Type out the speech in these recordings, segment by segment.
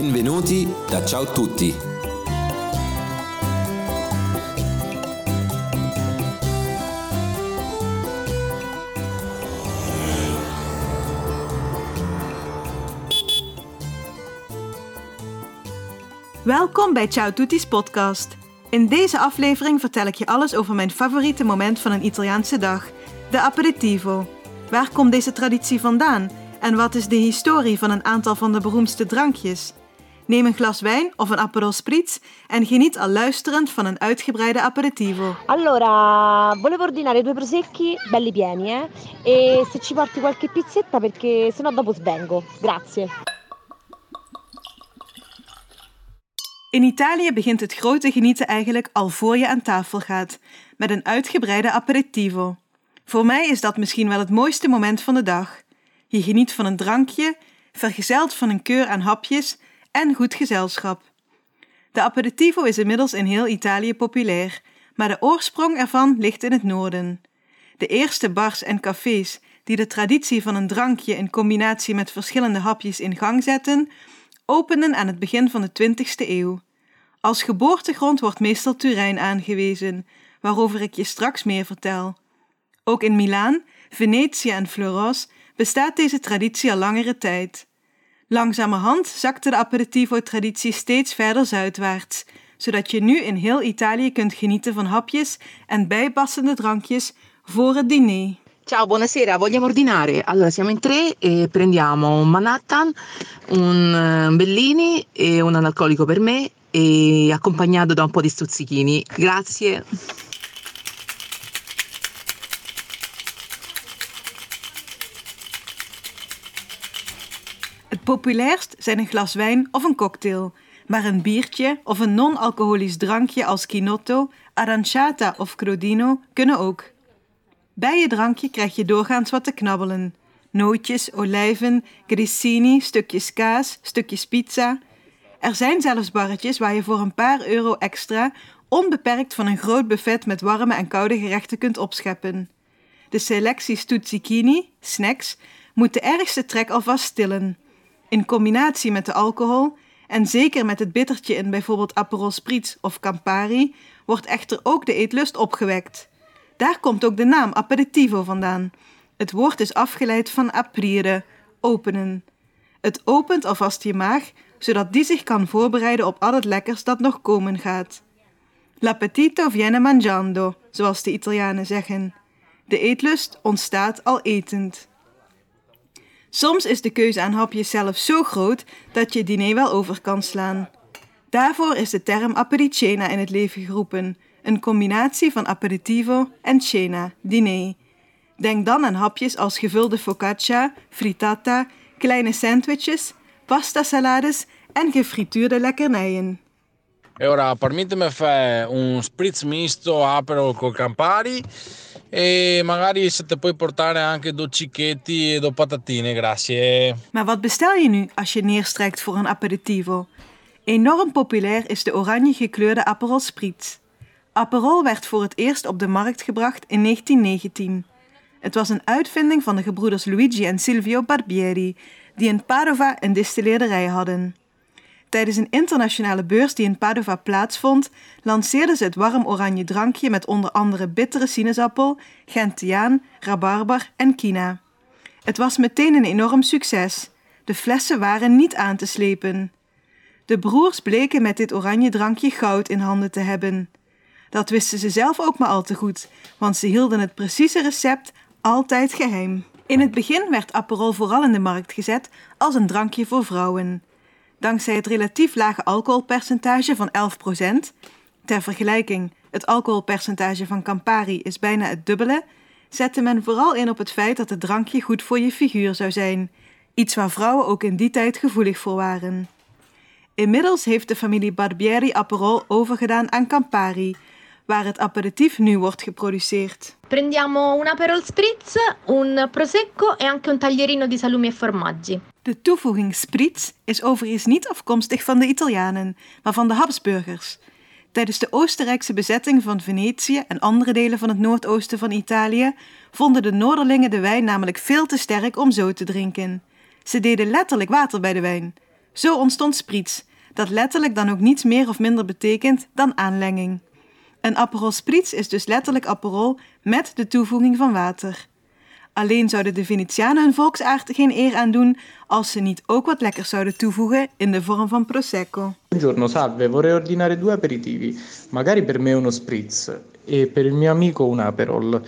Benvenuti da Ciao Tutti. Welkom bij Ciao Tutti's podcast. In deze aflevering vertel ik je alles over mijn favoriete moment van een Italiaanse dag, de aperitivo. Waar komt deze traditie vandaan en wat is de historie van een aantal van de beroemdste drankjes? Neem een glas wijn of een Aperol Spritz en geniet al luisterend van een uitgebreide aperitivo. Allora, volevo ordinare due prosecchi belli pieni, eh? E se ci porti qualche pizzetta perché sennò dopo svengo. Grazie. In Italië begint het grote genieten eigenlijk al voor je aan tafel gaat, met een uitgebreide aperitivo. Voor mij is dat misschien wel het mooiste moment van de dag. Je geniet van een drankje, vergezeld van een keur aan hapjes en goed gezelschap. De aperitivo is inmiddels in heel Italië populair, maar de oorsprong ervan ligt in het noorden. De eerste bars en cafés die de traditie van een drankje in combinatie met verschillende hapjes in gang zetten, openden aan het begin van de 20e eeuw. Als geboortegrond wordt meestal Turijn aangewezen, waarover ik je straks meer vertel. Ook in Milaan, Venetië en Florence bestaat deze traditie al langere tijd. Langzamerhand zakte de aperitivo-traditie steeds verder zuidwaarts, zodat je nu in heel Italië kunt genieten van hapjes en bijpassende drankjes voor het diner. Ciao, buonasera, vogliamo ordinare? Allora, siamo in tre e prendiamo un Manhattan, un eh, Bellini e un analcolico per me e accompagnato da un po' di stuzzichini. Grazie. Populairst zijn een glas wijn of een cocktail, maar een biertje of een non-alcoholisch drankje als Kinotto, Aranciata of Crodino kunnen ook. Bij je drankje krijg je doorgaans wat te knabbelen. Nootjes, olijven, grissini, stukjes kaas, stukjes pizza. Er zijn zelfs barretjes waar je voor een paar euro extra onbeperkt van een groot buffet met warme en koude gerechten kunt opscheppen. De selectie stuzzichini, snacks, moet de ergste trek alvast stillen. In combinatie met de alcohol, en zeker met het bittertje in bijvoorbeeld Aperol Spritz of Campari, wordt echter ook de eetlust opgewekt. Daar komt ook de naam aperitivo vandaan. Het woord is afgeleid van aprire, openen. Het opent alvast je maag, zodat die zich kan voorbereiden op al het lekkers dat nog komen gaat. L'appetito viene mangiando, zoals de Italianen zeggen. De eetlust ontstaat al etend. Soms is de keuze aan hapjes zelf zo groot dat je diner wel over kan slaan. Daarvoor is de term apericena in het leven geroepen, een combinatie van aperitivo en cena, diner. Denk dan aan hapjes als gevulde focaccia, frittata, kleine sandwiches, pasta salades en gefrituurde lekkernijen. E ora permettimi fare un spritz misto Aperol con Campari e magari se te puoi portare anche cicchetti e due patatine, grazie. Maar wat bestel je nu als je neerstrijkt voor een aperitivo? Enorm populair is de oranje gekleurde Aperol Spritz. Aperol werd voor het eerst op de markt gebracht in 1919. Het was een uitvinding van de gebroeders Luigi en Silvio Barbieri, die in Padova een distilleerderij hadden. Tijdens een internationale beurs die in Padova plaatsvond, lanceerden ze het warm oranje drankje met onder andere bittere sinaasappel, gentiaan, rabarber en kina. Het was meteen een enorm succes. De flessen waren niet aan te slepen. De broers bleken met dit oranje drankje goud in handen te hebben. Dat wisten ze zelf ook maar al te goed, want ze hielden het precieze recept altijd geheim. In het begin werd Aperol vooral in de markt gezet als een drankje voor vrouwen. Dankzij het relatief lage alcoholpercentage van 11%, ter vergelijking, het alcoholpercentage van Campari is bijna het dubbele, zette men vooral in op het feit dat het drankje goed voor je figuur zou zijn, iets waar vrouwen ook in die tijd gevoelig voor waren. Inmiddels heeft de familie Barbieri Aperol overgedaan aan Campari, waar het aperitief nu wordt geproduceerd. Prendiamo un Aperol Spritz, un Prosecco e anche un taglierino di salumi e formaggi. De toevoeging spritz is overigens niet afkomstig van de Italianen, maar van de Habsburgers. Tijdens de Oostenrijkse bezetting van Venetië en andere delen van het noordoosten van Italië vonden de Noorderlingen de wijn namelijk veel te sterk om zo te drinken. Ze deden letterlijk water bij de wijn. Zo ontstond spritz, dat letterlijk dan ook niets meer of minder betekent dan aanlenging. Een Aperol spritz is dus letterlijk Aperol met de toevoeging van water. Alleen zouden de Venetianen hun volksaard geen eer aan doen als ze niet ook wat lekkers zouden toevoegen in de vorm van prosecco. Buongiorno, salve, vorrei ordinare due aperitivi, magari per me uno spritz e per il mio amico un aperol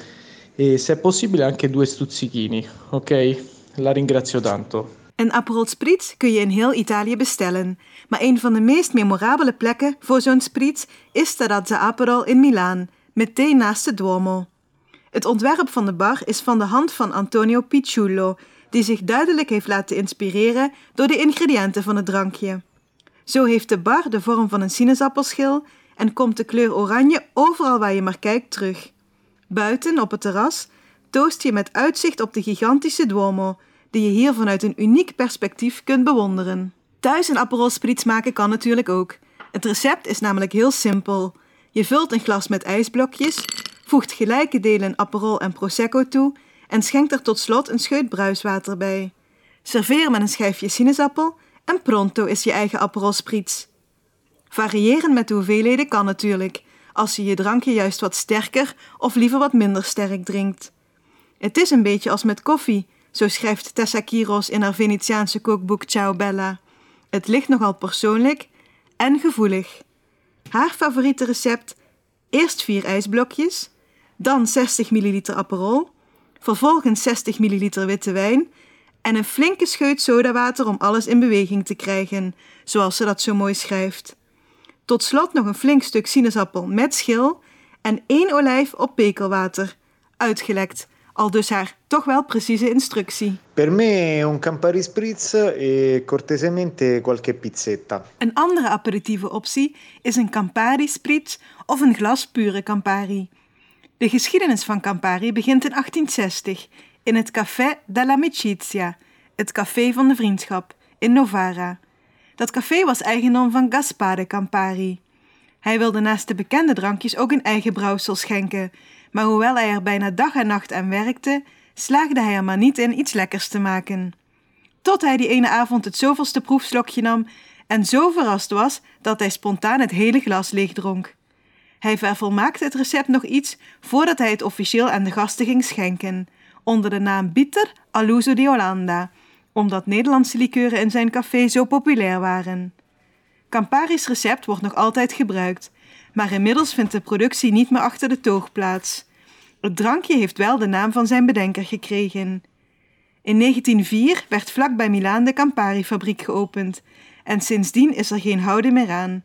e se è possibile anche due stuzzichini, ok? La ringrazio tanto. Een Aperol Spritz kun je in heel Italië bestellen, maar een van de meest memorabele plekken voor zo'n Spritz is Terrazza Aperol in Milaan, meteen naast de Duomo. Het ontwerp van de bar is van de hand van Antonio Picciullo, die zich duidelijk heeft laten inspireren door de ingrediënten van het drankje. Zo heeft de bar de vorm van een sinaasappelschil en komt de kleur oranje overal waar je maar kijkt terug. Buiten, op het terras, toost je met uitzicht op de gigantische Duomo, die je hier vanuit een uniek perspectief kunt bewonderen. Thuis een Aperol Spritz maken kan natuurlijk ook. Het recept is namelijk heel simpel. Je vult een glas met ijsblokjes, voegt gelijke delen Aperol en Prosecco toe en schenkt er tot slot een scheut bruiswater bij. Serveer met een schijfje sinaasappel en pronto is je eigen Aperol Spritz. Variëren met de hoeveelheden kan natuurlijk, als je je drankje juist wat sterker of liever wat minder sterk drinkt. Het is een beetje als met koffie, zo schrijft Tessa Kiros in haar Venetiaanse kookboek Ciao Bella. Het ligt nogal persoonlijk en gevoelig. Haar favoriete recept: eerst vier ijsblokjes, dan 60 ml Aperol, vervolgens 60 ml witte wijn en een flinke scheut sodawater om alles in beweging te krijgen, zoals ze dat zo mooi schrijft. Tot slot nog een flink stuk sinaasappel met schil en één olijf op pekelwater, uitgelekt, al dus haar toch wel precieze instructie. Per me un Campari Spritz e cortesemente qualche pizzetta. Een andere aperitieve optie is een Campari Spritz of een glas pure Campari. De geschiedenis van Campari begint in 1860 in het Café dell'Amicizia, het café van de vriendschap, in Novara. Dat café was eigendom van Gaspare Campari. Hij wilde naast de bekende drankjes ook een eigen brouwsel schenken, maar hoewel hij er bijna dag en nacht aan werkte, slaagde hij er maar niet in iets lekkers te maken. Tot hij die ene avond het zoveelste proefslokje nam en zo verrast was dat hij spontaan het hele glas leegdronk. Hij vervolmaakte het recept nog iets voordat hij het officieel aan de gasten ging schenken, onder de naam Bitter all'uso di Olanda, omdat Nederlandse likeuren in zijn café zo populair waren. Campari's recept wordt nog altijd gebruikt, maar inmiddels vindt de productie niet meer achter de toog plaats. Het drankje heeft wel de naam van zijn bedenker gekregen. In 1904 werd vlak bij Milaan de Campari-fabriek geopend en sindsdien is er geen houden meer aan.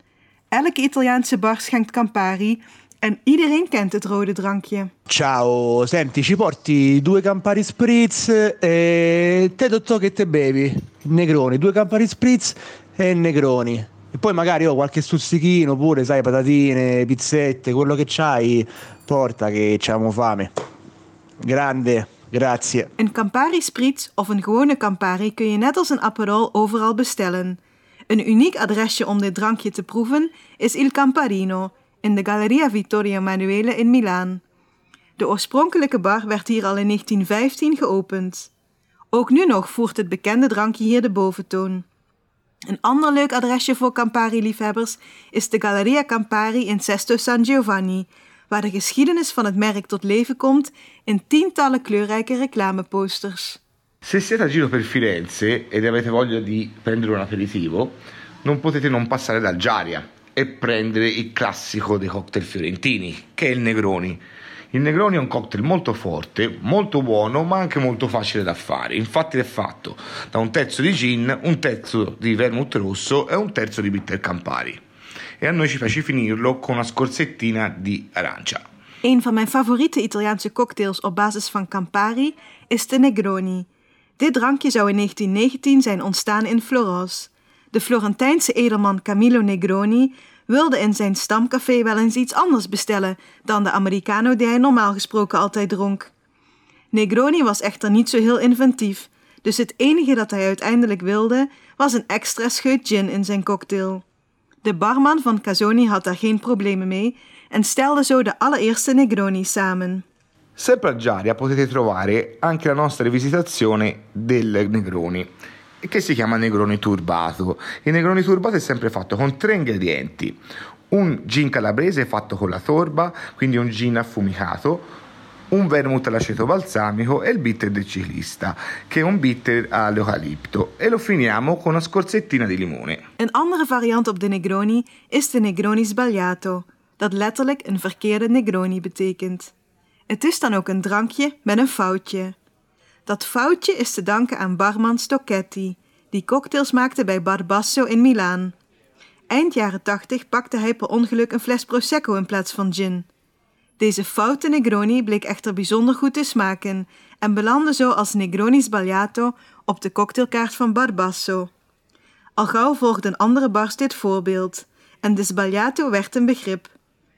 Elke Italiaanse bar schenkt Campari en iedereen kent het rode drankje. Ciao, senti, ci porti due Campari Spritz e te dottor che te bevi? Negroni, due Campari Spritz e Negroni. E poi magari ho qualche stuzzichino pure, sai, patatine, pizzette, quello che c'hai, porta che abbiamo fame. Grande, grazie. Een Campari Spritz of een gewone Campari kun je net als een Aperol overal bestellen. Een uniek adresje om dit drankje te proeven is Il Camparino in de Galleria Vittorio Emanuele in Milaan. De oorspronkelijke bar werd hier al in 1915 geopend. Ook nu nog voert het bekende drankje hier de boventoon. Een ander leuk adresje voor Campari-liefhebbers is de Galleria Campari in Sesto San Giovanni, waar de geschiedenis van het merk tot leven komt in tientallen kleurrijke reclameposters. Se siete a giro per Firenze ed avete voglia di prendere un aperitivo, non potete non passare dal Giaria e prendere il classico dei cocktail fiorentini, che è il Negroni. Il Negroni è un cocktail molto forte, molto buono, ma anche molto facile da fare. Infatti è fatto da un terzo di gin, un terzo di vermouth rosso e un terzo di bitter Campari. E a noi ci piace finirlo con una scorzettina di arancia. Een van mijn favoriete Italiaanse cocktails op basis van Campari is de Negroni. Dit drankje zou in 1919 zijn ontstaan in Florence. De Florentijnse edelman Camillo Negroni wilde in zijn stamcafé wel eens iets anders bestellen dan de Americano die hij normaal gesproken altijd dronk. Negroni was echter niet zo heel inventief, dus het enige dat hij uiteindelijk wilde was een extra scheut gin in zijn cocktail. De barman van Casoni had daar geen problemen mee en stelde zo de allereerste Negroni samen. Sempre a Giaria potete trovare anche la nostra rivisitazione del Negroni che si chiama Negroni turbato. Il Negroni turbato è sempre fatto con tre ingredienti. Un gin calabrese fatto con la torba, quindi un gin affumicato, un vermouth all'aceto balsamico e il bitter del ciclista, che è un bitter all'eucalipto. E lo finiamo con una scorzettina di limone. Een andere variant op de Negroni is de Negroni sbagliato, dat letterlijk een verkeerde Negroni betekent. Het is dan ook een drankje met een foutje. Dat foutje is te danken aan barman Stocchetti, die cocktails maakte bij Barbasso in Milaan. Eind jaren 80 pakte hij per ongeluk een fles Prosecco in plaats van gin. Deze foute Negroni bleek echter bijzonder goed te smaken en belandde zo als Negroni Sbagliato op de cocktailkaart van Barbasso. Al gauw volgden andere bars dit voorbeeld en de Sbagliato werd een begrip.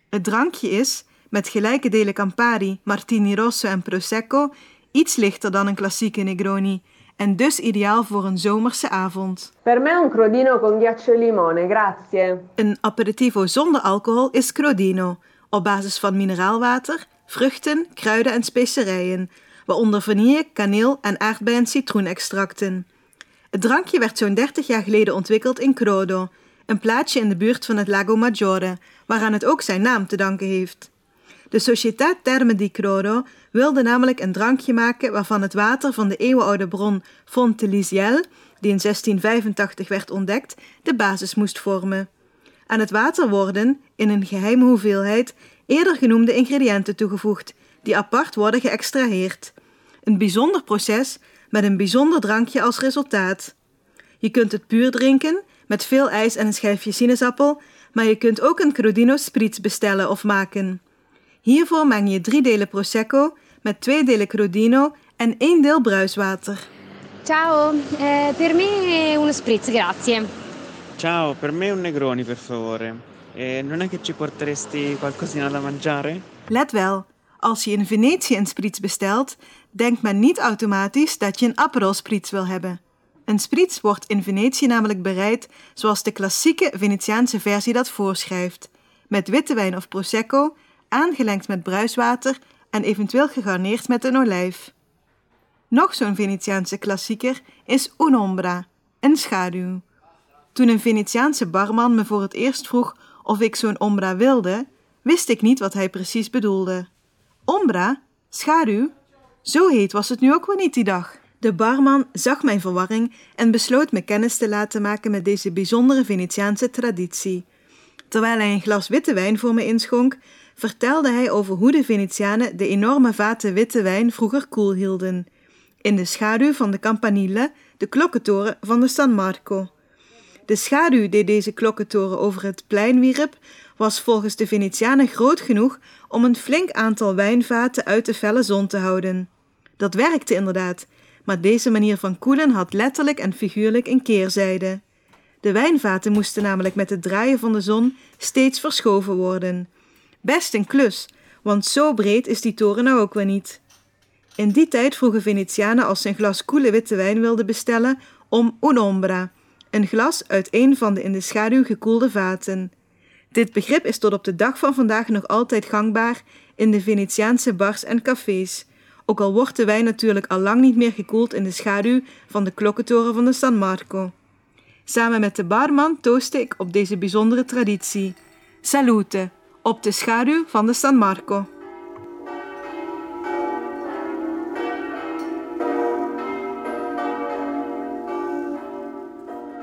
Het drankje is, met gelijke delen Campari, Martini Rosso en Prosecco, iets lichter dan een klassieke Negroni en dus ideaal voor een zomerse avond. Per me un crodino con ghiaccio e limone, grazie. Een aperitivo zonder alcohol is crodino, op basis van mineraalwater, vruchten, kruiden en specerijen, waaronder vanille, kaneel en aardbei- en citroenextracten. Het drankje werd zo'n 30 jaar geleden ontwikkeld in Crodo, een plaatsje in de buurt van het Lago Maggiore, waaraan het ook zijn naam te danken heeft. De Società Terme di Crodo wilde namelijk een drankje maken waarvan het water van de eeuwenoude bron Fonte Lisiel, die in 1685 werd ontdekt, de basis moest vormen. Aan het water worden, in een geheime hoeveelheid, eerder genoemde ingrediënten toegevoegd, die apart worden geëxtraheerd. Een bijzonder proces met een bijzonder drankje als resultaat. Je kunt het puur drinken, met veel ijs en een schijfje sinaasappel, maar je kunt ook een Crodino Spritz bestellen of maken. Hiervoor meng je drie delen Prosecco met twee delen Crodino en één deel bruiswater. Ciao, eh, per me uno spritz, grazie. Ciao, per me un Negroni per favore. E non è che ci porteresti qualcosina da mangiare? Let wel, als je in Venetië een spritz bestelt, denkt men niet automatisch dat je een Aperol spritz wil hebben. Een spritz wordt in Venetië namelijk bereid zoals de klassieke Venetiaanse versie dat voorschrijft, met witte wijn of prosecco, aangelengd met bruiswater en eventueel gegarneerd met een olijf. Nog zo'n Venetiaanse klassieker is Unombra, een schaduw. Toen een Venetiaanse barman me voor het eerst vroeg of ik zo'n ombra wilde, wist ik niet wat hij precies bedoelde. Ombra? Schaduw? Zo heet was het nu ook wel niet die dag. De barman zag mijn verwarring en besloot me kennis te laten maken met deze bijzondere Venetiaanse traditie. Terwijl hij een glas witte wijn voor me inschonk, vertelde hij over hoe de Venetianen de enorme vaten witte wijn vroeger koel hielden. In de schaduw van de Campanile, de klokkentoren van de San Marco. De schaduw die deze klokkentoren over het plein wierp, was volgens de Venetianen groot genoeg om een flink aantal wijnvaten uit de felle zon te houden. Dat werkte inderdaad, maar deze manier van koelen had letterlijk en figuurlijk een keerzijde. De wijnvaten moesten namelijk met het draaien van de zon steeds verschoven worden. Best een klus, want zo breed is die toren nou ook weer niet. In die tijd vroegen Venetianen als ze een glas koele witte wijn wilden bestellen om un'ombra, een glas uit een van de in de schaduw gekoelde vaten. Dit begrip is tot op de dag van vandaag nog altijd gangbaar in de Venetiaanse bars en cafés, ook al wordt de wijn natuurlijk al lang niet meer gekoeld in de schaduw van de klokkentoren van de San Marco. Samen met de barman toostte ik op deze bijzondere traditie. Salute, op de schaduw van de San Marco.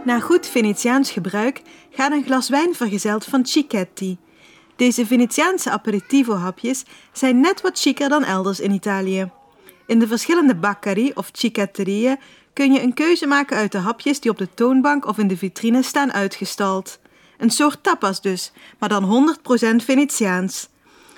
Na goed Venetiaans gebruik gaat een glas wijn vergezeld van cicchetti. Deze Venetiaanse aperitivo-hapjes zijn net wat chiquer dan elders in Italië. In de verschillende baccari of cicchetterieën kun je een keuze maken uit de hapjes die op de toonbank of in de vitrine staan uitgestald. Een soort tapas dus, maar dan 100% Venetiaans.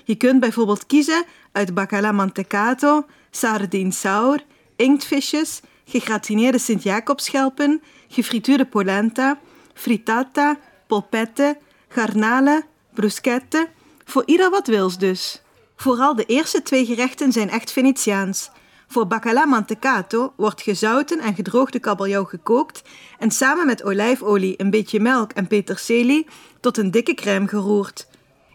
Je kunt bijvoorbeeld kiezen uit bacala mantecato, sardine saur, inktvisjes, gegratineerde Sint-Jacobschelpen, gefrituurde polenta, frittata, polpette, garnalen, bruschette, voor ieder wat wils dus. Vooral de eerste twee gerechten zijn echt Venetiaans. Voor bacala mantecato wordt gezouten en gedroogde kabeljauw gekookt en samen met olijfolie, een beetje melk en peterselie tot een dikke crème geroerd.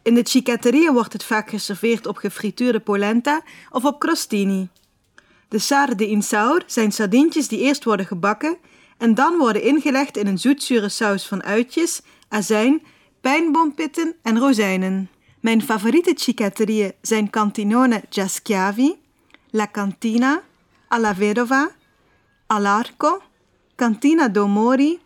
In de cicatteria wordt het vaak geserveerd op gefrituurde polenta of op crostini. De sarde in saur zijn sardientjes die eerst worden gebakken en dan worden ingelegd in een zoetzure saus van uitjes, azijn, pijnboompitten en rozijnen. Mijn favoriete cicchetterieën zijn Cantinone Giaschiavi, La Cantina, Alla Vedova, All'Arco, Cantina d'Omori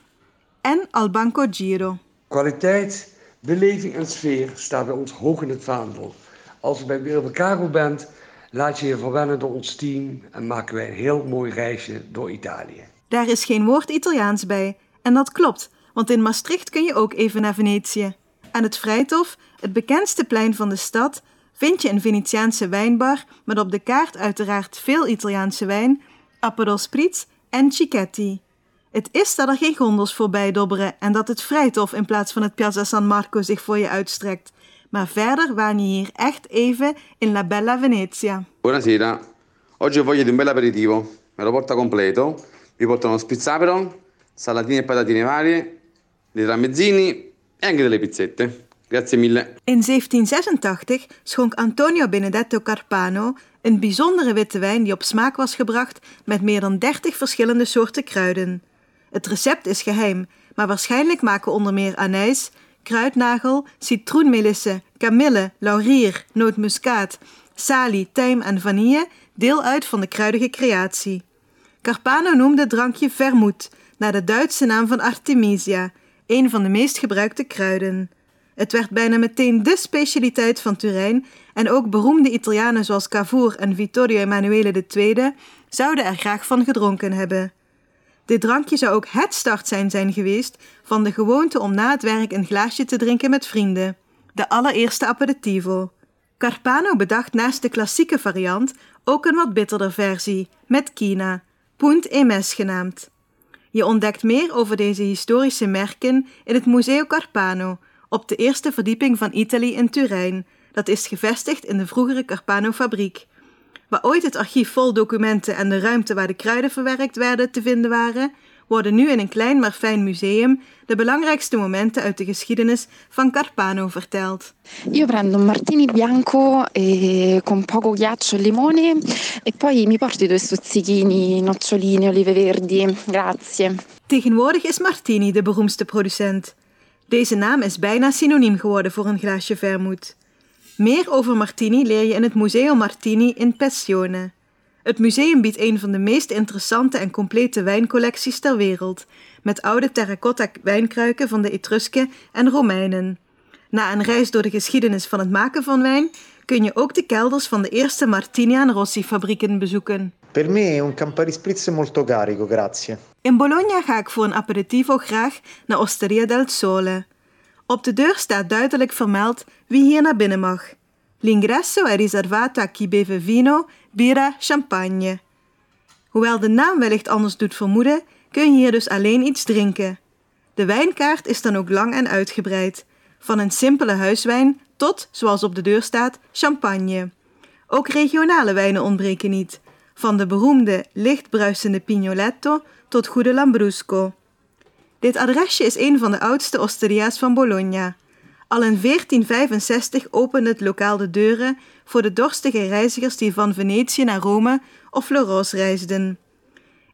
en Al Banco Giro. Kwaliteit, beleving en sfeer staan bij ons hoog in het vaandel. Als je bij Wilde Caro bent, laat je je verwennen door ons team en maken wij een heel mooi reisje door Italië. Daar is geen woord Italiaans bij. En dat klopt, want in Maastricht kun je ook even naar Venetië. Aan het Vrijthof, het bekendste plein van de stad, vind je een Venetiaanse wijnbar met op de kaart uiteraard veel Italiaanse wijn, Aperol Spritz en Cicchetti. Het is dat er geen gondels voorbij dobberen en dat het Vrijthof in plaats van het Piazza San Marco zich voor je uitstrekt. Maar verder waan je hier echt even in La Bella Venezia. Buonasera, oggi ho voglia di un bel aperitivo, me lo porta completo, vi porto uno spizzapero, salatine e patatine varie, dei tramezzini e anche delle pizzette. In 1786 schonk Antonio Benedetto Carpano een bijzondere witte wijn die op smaak was gebracht met meer dan 30 verschillende soorten kruiden. Het recept is geheim, maar waarschijnlijk maken onder meer anijs, kruidnagel, citroenmelisse, kamille, laurier, nootmuskaat, salie, tijm en vanille deel uit van de kruidige creatie. Carpano noemde het drankje vermoed, naar de Duitse naam van Artemisia, een van de meest gebruikte kruiden. Het werd bijna meteen de specialiteit van Turijn en ook beroemde Italianen zoals Cavour en Vittorio Emanuele II zouden er graag van gedronken hebben. Dit drankje zou ook het startsein zijn geweest van de gewoonte om na het werk een glaasje te drinken met vrienden, de allereerste aperitivo. Carpano bedacht naast de klassieke variant ook een wat bitterder versie, met kina, Punt Emes genaamd. Je ontdekt meer over deze historische merken in het Museo Carpano, op de eerste verdieping van Italy in Turijn. Dat is gevestigd in de vroegere Carpano-fabriek. Waar ooit het archief vol documenten en de ruimte waar de kruiden verwerkt werden te vinden waren, worden nu in een klein maar fijn museum de belangrijkste momenten uit de geschiedenis van Carpano verteld. Io prendo un martini bianco e con poco ghiaccio e limone e poi mi porti due stuzzichini, noccioline, olive verdi. Grazie. Tegenwoordig is Martini de beroemdste producent. Deze naam is bijna synoniem geworden voor een glaasje vermoed. Meer over Martini leer je in het Museo Martini in Pessione. Het museum biedt een van de meest interessante en complete wijncollecties ter wereld, met oude terracotta wijnkruiken van de Etrusken en Romeinen. Na een reis door de geschiedenis van het maken van wijn kun je ook de kelders van de eerste Martini en Rossi fabrieken bezoeken. Per me un Campari Spritz molto carico, grazie. In Bologna ga ik voor een aperitivo graag naar Osteria del Sole. Op de deur staat duidelijk vermeld wie hier naar binnen mag. L'ingresso è riservato a chi beve vino, birra, champagne. Hoewel de naam wellicht anders doet vermoeden, kun je hier dus alleen iets drinken. De wijnkaart is dan ook lang en uitgebreid, van een simpele huiswijn tot, zoals op de deur staat, champagne. Ook regionale wijnen ontbreken niet, van de beroemde lichtbruisende Pignoletto tot goede Lambrusco. Dit adresje is een van de oudste osteria's van Bologna. Al in 1465 opende het lokaal de deuren voor de dorstige reizigers die van Venetië naar Rome of Florence reisden.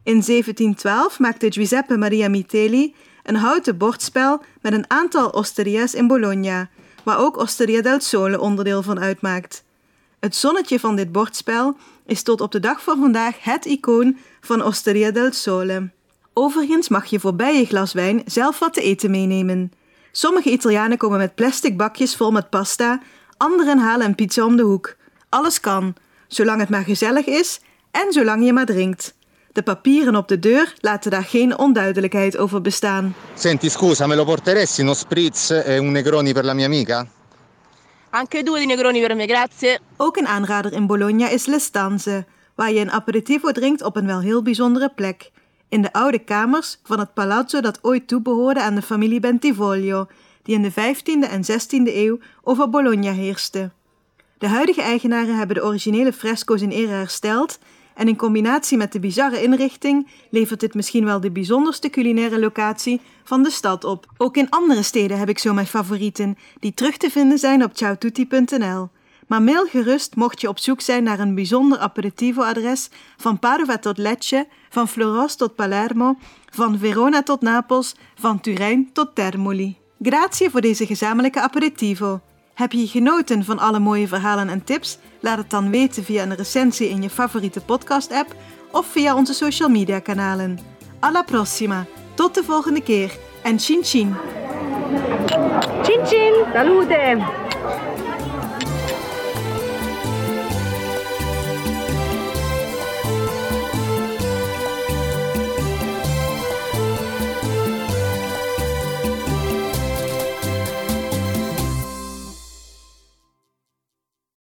In 1712 maakte Giuseppe Maria Mitelli een houten bordspel met een aantal osteria's in Bologna, waar ook Osteria del Sole onderdeel van uitmaakt. Het zonnetje van dit bordspel is tot op de dag van vandaag het icoon van Osteria del Sole. Overigens mag je voorbij je glas wijn zelf wat te eten meenemen. Sommige Italianen komen met plastic bakjes vol met pasta, anderen halen een pizza om de hoek. Alles kan, zolang het maar gezellig is en zolang je maar drinkt. De papieren op de deur laten daar geen onduidelijkheid over bestaan. Senti, scusa, me lo porteresti uno spritz e un Negroni per la mia amica? Anche due di Negroni per me, grazie. Ook een aanrader in Bologna is Le Stanze, waar je een aperitivo drinkt op een wel heel bijzondere plek. In de oude kamers van het palazzo dat ooit toebehoorde aan de familie Bentivoglio, die in de 15e en 16e eeuw over Bologna heerste. De huidige eigenaren hebben de originele fresco's in ere hersteld en in combinatie met de bizarre inrichting levert dit misschien wel de bijzonderste culinaire locatie van de stad op. Ook in andere steden heb ik zo mijn favorieten, die terug te vinden zijn op ciaotutti.nl. Maar mail gerust mocht je op zoek zijn naar een bijzonder aperitivo-adres van Padova tot Lecce, van Floros tot Palermo, van Verona tot Napels, van Turijn tot Termoli. Grazie voor deze gezamenlijke aperitivo. Heb je genoten van alle mooie verhalen en tips? Laat het dan weten via een recensie in je favoriete podcast-app of via onze social media kanalen. Alla prossima! Tot de volgende keer en chin chin! Cin cin, salute!